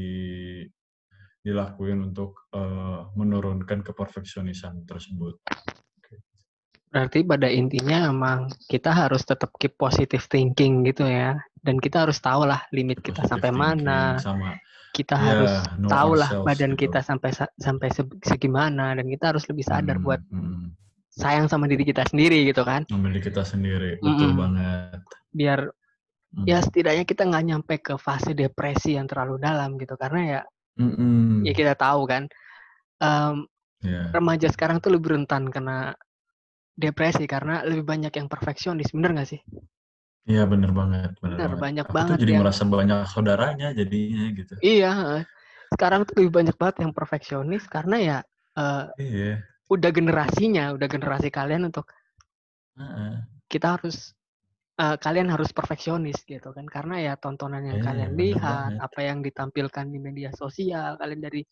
dilakuin untuk eh, menurunkan keperfeksionisan tersebut. Berarti pada intinya emang kita harus tetap keep positive thinking gitu ya. dan kita harus tahu lah limit kita Positive sampai mana sama kita ya harus know tahu lah badan gitu. kita sampai sa- sampai se- segimana dan kita harus lebih sadar Hmm, buat hmm. sayang sama diri kita sendiri gitu kan Ngambil di kita sendiri, betul Mm-mm. banget. biar Hmm. ya setidaknya kita nggak nyampe ke fase depresi yang terlalu dalam gitu karena ya Mm-mm. ya kita tahu kan em, Ya. remaja sekarang tuh lebih rentan kena depresi karena lebih banyak yang perfeksionis bener nggak sih Iya bener banget, bener, bener banget. banyak Aku tuh banget jadi yang merasa banyak saudaranya jadinya gitu. iya sekarang tuh lebih banyak banget yang perfeksionis karena ya eh, Iya. udah generasinya udah generasi kalian untuk Heeh. kita harus eh, kalian harus perfeksionis gitu kan karena ya tontonan yang Iya, kalian lihat banget. apa yang ditampilkan di media sosial kalian dari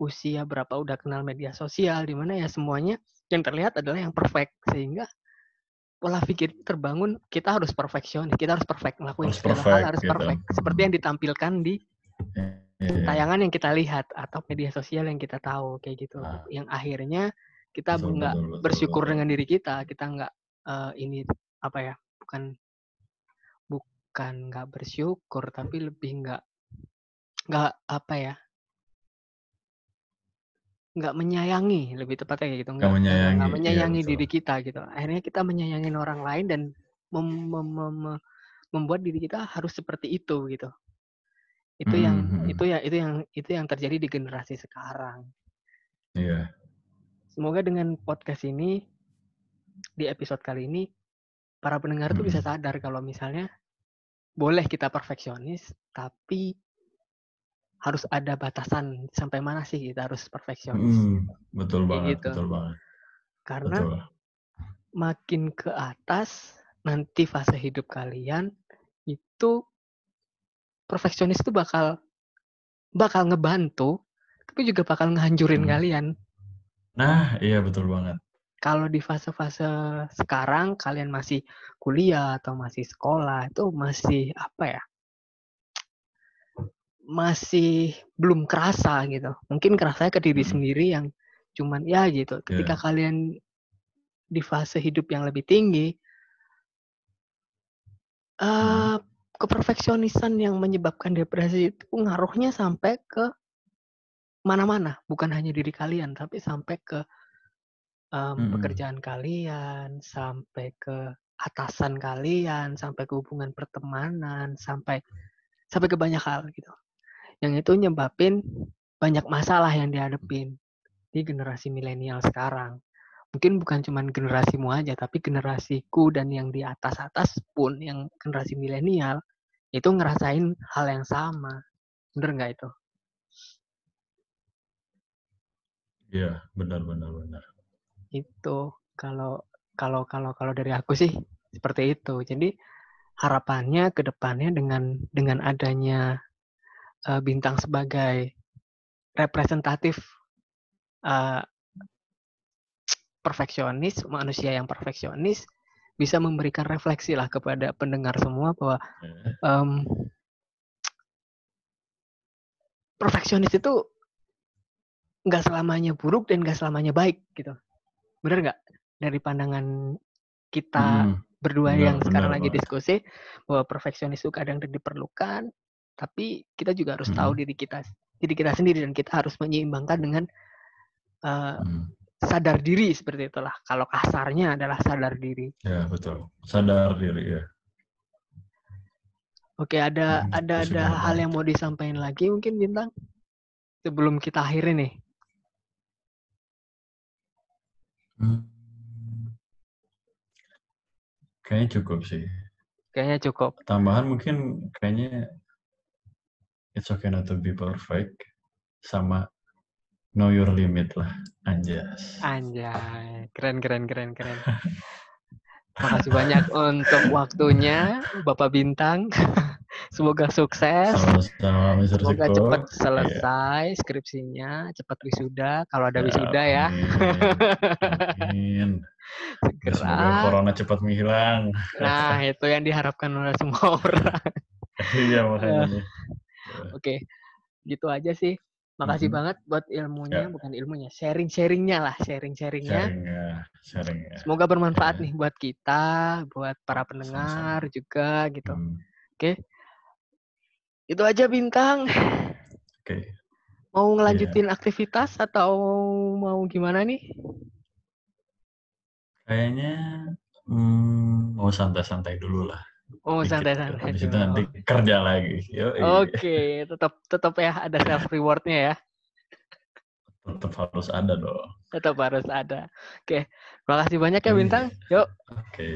usia berapa udah kenal media sosial di mana ya semuanya yang terlihat adalah yang perfect sehingga pola pikir terbangun kita harus perfeksionis kita harus perfect ngelakuin Harus segala hal perfect harus gitu. perfect seperti yang ditampilkan di Iya. tayangan yang kita lihat atau media sosial yang kita tahu kayak gitu Ah. yang akhirnya kita nggak bersyukur betul. dengan diri kita kita nggak eh, ini apa ya bukan bukan nggak bersyukur tapi lebih nggak nggak apa ya nggak menyayangi lebih tepatnya kayak gitu Nggak menyayangi, nggak iya, menyayangi betul. diri kita gitu akhirnya kita menyayangi orang lain dan mem- mem- mem- mem- membuat diri kita harus seperti itu gitu itu yang Mhm. itu ya itu yang itu yang terjadi di generasi sekarang Iya. Semoga dengan podcast ini di episode kali ini para pendengar tuh bisa Mm-mm. sadar kalau misalnya boleh kita perfeksionis tapi harus ada batasan sampai mana sih kita harus perfeksionis. Mm, betul banget, gitu. betul banget. Karena Betul. makin ke atas nanti fase hidup kalian itu perfeksionis itu bakal bakal ngebantu tapi juga bakal ngehancurin Hmm. kalian. Nah, iya betul banget. kalau di fase-fase sekarang kalian masih kuliah atau masih sekolah itu masih apa ya? Masih belum kerasa gitu. Mungkin kerasanya ke diri Mm. sendiri yang cuman ya gitu. Ketika Iya. kalian di fase hidup yang lebih tinggi Hmm. eh keperfeksionisan yang menyebabkan depresi itu ngaruhnya sampai ke mana-mana, bukan hanya diri kalian tapi sampai ke em, Mm-mm. pekerjaan kalian, sampai ke atasan kalian, sampai ke hubungan pertemanan, sampai sampai ke banyak hal gitu. Yang itu nyebabin banyak masalah yang dihadapin di generasi milenial sekarang. Mungkin bukan cuma generasimu aja, tapi generasiku dan yang di atas-atas pun, yang generasi milenial, itu ngerasain hal yang sama. Bener nggak itu? Iya, benar benar benar. Itu kalau kalau kalau kalau dari aku sih seperti itu. Jadi harapannya ke depannya dengan dengan adanya eh, bintang sebagai representatif eh, perfeksionis, manusia yang perfeksionis bisa memberikan refleksi lah kepada pendengar semua bahwa em, perfeksionis itu nggak selamanya buruk dan nggak selamanya baik gitu. Bener nggak? Dari pandangan kita mm, berdua benar, yang sekarang benar lagi diskusi bahwa perfeksionis itu kadang diperlukan, tapi kita juga harus tahu Mm-mm. diri kita diri kita sendiri dan kita harus menyeimbangkan dengan eh, Mm, sadar diri seperti itulah. Kalau kasarnya adalah sadar diri. ya betul. Sadar diri ya. Oke, ada Mm, ada ada banget hal yang mau disampaikan lagi mungkin bintang sebelum kita akhiri nih. Hmm. Kayaknya cukup sih. Kayaknya cukup. Tambahan mungkin kayaknya it's okay not to be perfect sama know your limit lah. Anjas. Anjay, keren keren keren keren. Makasih banyak untuk waktunya Bapak Bintang. Semoga sukses. Sama-sama Mr. Semoga Siko. cepat Iya. selesai skripsinya, cepat wisuda kalau ada Ya, wisuda ya. Amin. Amin. Ya, Semoga Segera. corona cepat menghilang. Nah, itu yang diharapkan oleh semua orang. Iya makanya. Oke, gitu aja sih. Makasih Mhm. banget buat ilmunya, Ya. bukan ilmunya, sharing-sharingnya lah, sharing-sharingnya. Sharing ya, sharing ya. Semoga bermanfaat Ya. nih buat kita, buat para pendengar juga gitu. Hmm. Oke. Itu aja bintang. Oke. Mau ngelanjutin aktivitas atau mau gimana nih? Kayaknya hmm, mau santai-santai dulu lah. Oh, Dikit. santai-santai Habis itu nanti kerja lagi. Oke, tetap tetap ya ada self rewardnya ya. Tetap harus ada dong. Tetap harus ada. Oke, makasih banyak ya Iya. bintang. Yuk, Oke.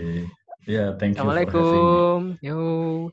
Ya, thank you assalamualaikum. Yuk.